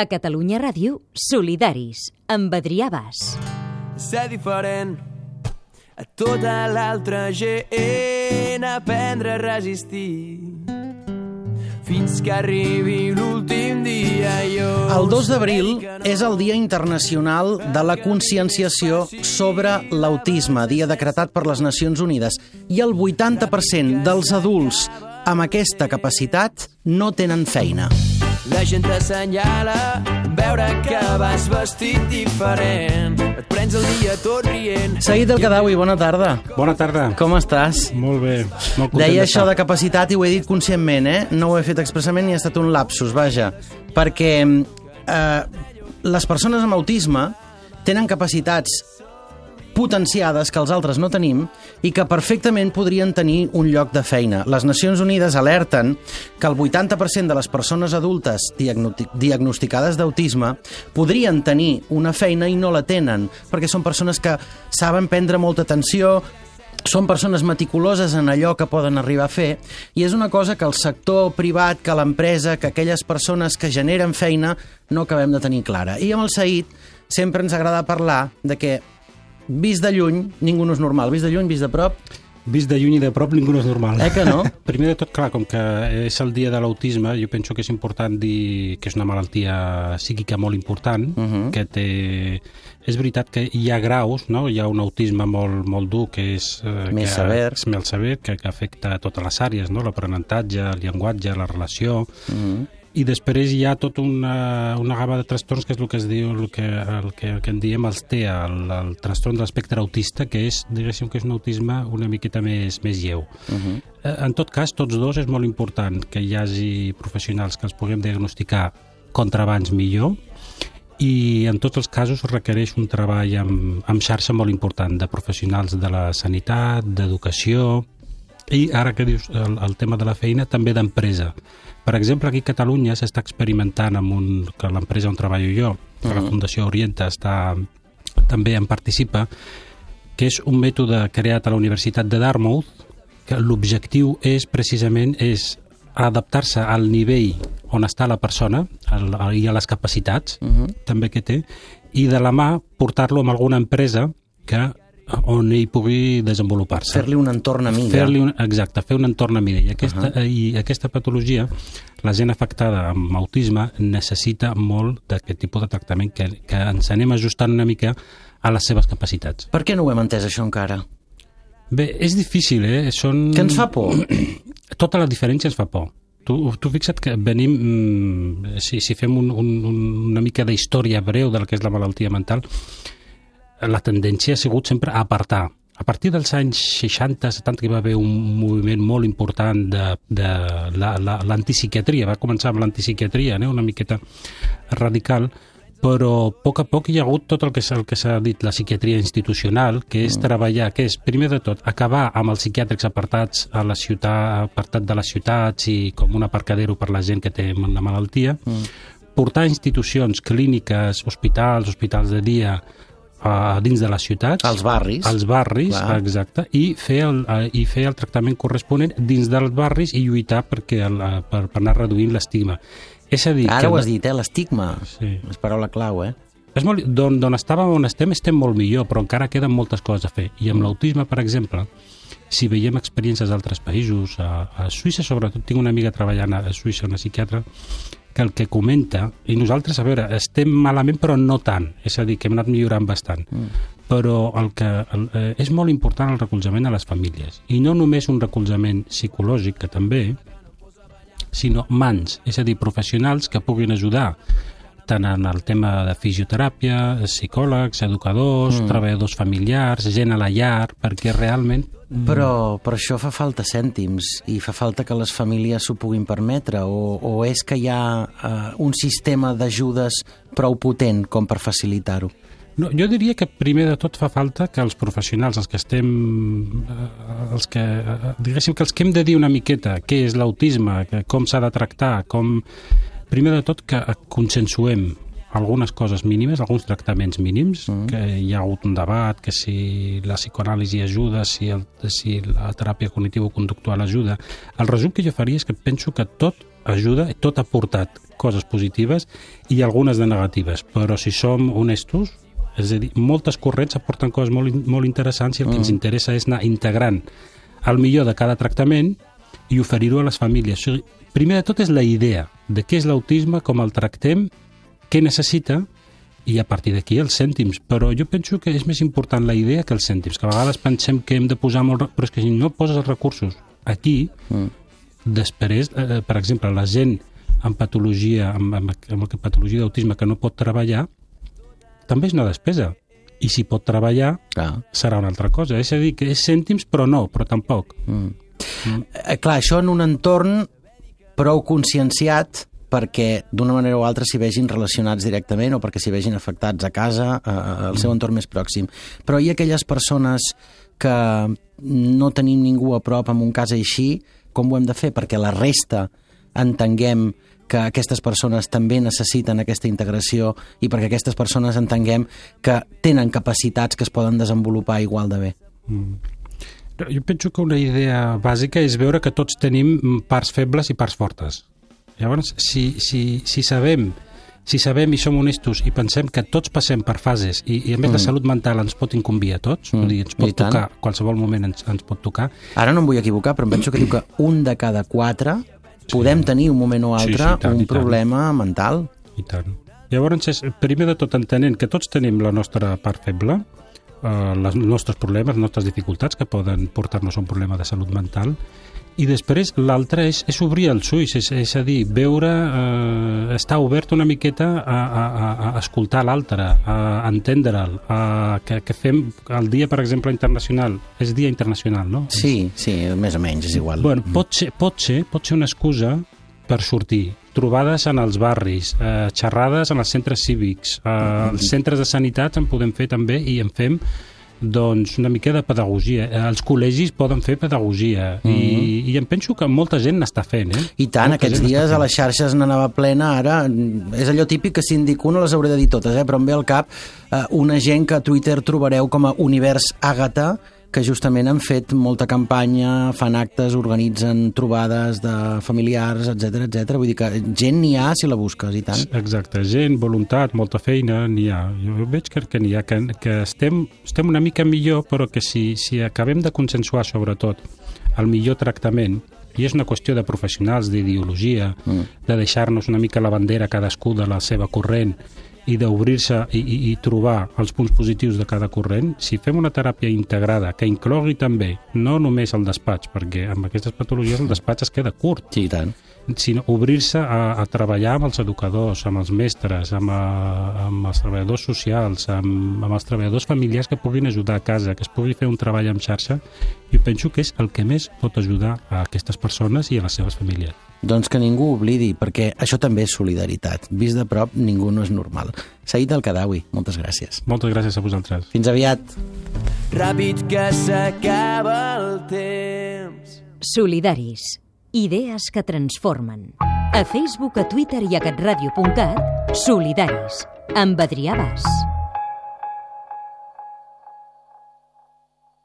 A Catalunya Ràdio, Solidaris, amb Adrià Bas. Ser diferent a tota l'altra gent, aprendre a resistir fins que arribi l'últim dia jo... El 2 d'abril és el Dia Internacional de la Conscienciació sobre l'Autisme, dia decretat per les Nacions Unides. I el 80% dels adults amb aquesta capacitat no tenen feina. La gent t'assenyala, veure que vas vestit diferent. Et prens el dia tot rient. Seguit del Cadawi, bona tarda. Bona tarda. Com estàs? Molt bé, molt Deia això de capacitat i ho he dit conscientment, eh? No ho he fet expressament ni ha estat un lapsus, vaja. Perquè eh, les persones amb autisme tenen capacitats potenciades que els altres no tenim i que perfectament podrien tenir un lloc de feina. Les Nacions Unides alerten que el 80% de les persones adultes diagnosti- diagnosticades d'autisme podrien tenir una feina i no la tenen, perquè són persones que saben prendre molta atenció, són persones meticuloses en allò que poden arribar a fer i és una cosa que el sector privat, que l'empresa, que aquelles persones que generen feina no acabem de tenir clara. I amb el Saïd sempre ens agrada parlar de que vist de lluny ningú no és normal, vist de lluny, vist de prop, Vist de lluny i de prop ningú no és normal. eh que no? Primer de tot, clar, com que és el dia de l'autisme, jo penso que és important dir que és una malaltia psíquica molt important, uh Mhm. -huh. que té... És veritat que hi ha graus, no? Hi ha un autisme molt, molt dur que és... Eh, Més que, sever. És més sever, que, que afecta totes les àrees, no? L'aprenentatge, el llenguatge, la relació... Uh Mhm. -huh. I després hi ha tota una, una gamma de trastorns que és el que es diu, el que, el que, el que en diem els TEA, el, el trastorn de l'espectre autista, que és, diguéssim, que és un autisme una miqueta més, més lleu. Uh -huh. En tot cas, tots dos és molt important que hi hagi professionals que els puguem diagnosticar contra abans millor, i en tots els casos requereix un treball amb, amb xarxa molt important de professionals de la sanitat, d'educació i ara que dius el, el tema de la feina, també d'empresa. Per exemple, aquí a Catalunya s'està experimentant amb un, que l'empresa on treballo jo, que la Fundació Orienta està, també en participa, que és un mètode creat a la Universitat de Dartmouth, que l'objectiu és precisament és adaptar-se al nivell on està la persona al, al, i a les capacitats uh -huh. també que té i de la mà portar-lo a alguna empresa que on ell pugui desenvolupar-se. Fer-li un entorn amiga. Fer-li un, exacte, fer un entorn amiga. I aquesta, uh -huh. I aquesta patologia, la gent afectada amb autisme necessita molt d'aquest tipus de tractament que, que ens anem ajustant una mica a les seves capacitats. Per què no ho hem entès, això, encara? Bé, és difícil, eh? Són... Que ens fa por? Tota la diferència ens fa por. Tu, tu fixa't que venim, mm, si, si fem un, un, una mica d'història breu del que és la malaltia mental, la tendència ha sigut sempre a apartar. A partir dels anys 60-70 que va haver un moviment molt important de, de l'antipsiquiatria, la, va començar amb l'antipsiquiatria, eh? una miqueta radical, però a poc a poc hi ha hagut tot el que, el que s'ha dit la psiquiatria institucional, que és mm. treballar, que és, primer de tot, acabar amb els psiquiàtrics apartats a la ciutat, apartat de les ciutats i com un aparcadero per la gent que té una malaltia, mm. portar institucions clíniques, hospitals, hospitals de dia, a dins de les ciutats. Als barris. Als barris, Clar. exacte, i fer, el, eh, i fer el tractament corresponent dins dels barris i lluitar perquè el, eh, per, per anar reduint l'estigma. És a dir... Ara que ho has dit, eh? L'estigma. Sí. És paraula clau, eh? És molt, d'on, d'on estàvem on estem estem molt millor, però encara queden moltes coses a fer. I amb l'autisme, per exemple, si veiem experiències d'altres països, a, a Suïssa sobretot, tinc una amiga treballant a Suïssa, una psiquiatra, que el que comenta, i nosaltres, a veure, estem malament però no tant, és a dir, que hem anat millorant bastant, mm. però el que el, eh, és molt important el recolzament a les famílies, i no només un recolzament psicològic, que també, sinó mans, és a dir, professionals que puguin ajudar tant en el tema de fisioteràpia, psicòlegs, educadors, mm. treballadors familiars, gent a la llar, perquè realment... Però per això fa falta cèntims i fa falta que les famílies s'ho puguin permetre o, o és que hi ha uh, un sistema d'ajudes prou potent com per facilitar-ho? No, jo diria que primer de tot fa falta que els professionals, els que estem, eh, els que, eh, diguéssim que els que hem de dir una miqueta què és l'autisme, com s'ha de tractar, com... Primer de tot que consensuem algunes coses mínimes, alguns tractaments mínims, mm. que hi ha hagut un debat, que si la psicoanàlisi ajuda, si, el, si la teràpia cognitivo-conductual ajuda. El resum que jo faria és que penso que tot ajuda, tot ha portat coses positives i algunes de negatives, però si som honestos, és a dir, moltes corrents aporten coses molt, molt interessants i el que mm. ens interessa és anar integrant el millor de cada tractament i oferir-ho a les famílies. O sigui, primer de tot és la idea de què és l'autisme, com el tractem, què necessita i a partir d'aquí els cèntims. Però jo penso que és més important la idea que els cèntims, que a vegades pensem que hem de posar molt... Però és que si no poses els recursos aquí, mm. després, eh, per exemple, la gent amb patologia, amb, amb, amb patologia d'autisme que no pot treballar, també és una despesa. I si pot treballar, ah. serà una altra cosa. És a dir, que és cèntims, però no, però tampoc. Mm. Mm. Eh, clar, això en un entorn prou conscienciat perquè d'una manera o altra s'hi vegin relacionats directament o perquè s'hi vegin afectats a casa, al seu entorn més pròxim. Però hi ha aquelles persones que no tenim ningú a prop amb un cas així, com ho hem de fer? Perquè la resta entenguem que aquestes persones també necessiten aquesta integració i perquè aquestes persones entenguem que tenen capacitats que es poden desenvolupar igual de bé. Mm. Jo penso que una idea bàsica és veure que tots tenim parts febles i parts fortes. Llavors, si, si, si sabem si sabem i som honestos i pensem que tots passem per fases i, i a més mm. la salut mental ens pot incumbir a tots, mm. dir, ens pot tocar, qualsevol moment ens, ens pot tocar. Ara no em vull equivocar, però em penso que diu que un de cada quatre sí. podem tenir un moment o altre sí, sí, tant, un problema tant. mental. I tant. Llavors, és, primer de tot, entenent que tots tenim la nostra part feble, els nostres problemes, les nostres dificultats que poden portar-nos a un problema de salut mental, i després l'altre és, és obrir els ulls, és, és a dir, veure, eh, estar obert una miqueta a, a, a, escoltar l'altre, a entendre'l, a, que, que fem el dia, per exemple, internacional, és dia internacional, no? Sí, sí, més o menys, és igual. Bueno, pot ser, pot ser, pot ser una excusa per sortir, trobades en els barris, eh, xerrades en els centres cívics, eh, els centres de sanitats en podem fer també i en fem doncs una mica de pedagogia. Eh, els col·legis poden fer pedagogia mm -hmm. i, mhm. i em penso que molta gent n'està fent. Eh? I tant, molta aquests dies a les xarxes n'anava plena, ara és allò típic que si en dic una les hauré de dir totes, eh? però em ve al cap eh, una gent que a Twitter trobareu com a Univers Àgata, que justament han fet molta campanya, fan actes, organitzen trobades de familiars, etc etc. Vull dir que gent n'hi ha si la busques, i tant. Exacte, gent, voluntat, molta feina, n'hi ha. Jo veig que, que n'hi ha, que, que estem, estem una mica millor, però que si, si acabem de consensuar, sobretot, el millor tractament, i és una qüestió de professionals, d'ideologia, mm. de deixar-nos una mica la bandera cadascú de la seva corrent i d'obrir-se i, i, i trobar els punts positius de cada corrent, si fem una teràpia integrada que inclogui també no només el despatx, perquè amb aquestes patologies el despatx es queda curt. Sí, tant sinó obrir-se a, a treballar amb els educadors, amb els mestres, amb, a, amb els treballadors socials, amb, amb els treballadors familiars que puguin ajudar a casa, que es pugui fer un treball en xarxa, jo penso que és el que més pot ajudar a aquestes persones i a les seves famílies. Doncs que ningú oblidi, perquè això també és solidaritat. Vist de prop, ningú no és normal. Saïd El Cadawi, moltes gràcies. Moltes gràcies a vosaltres. Fins aviat. Ràpid que s'acaba el temps. Solidaris. Idees que transformen. A Facebook, a Twitter i a catradio.cat, Solidaris, amb Adrià Bas.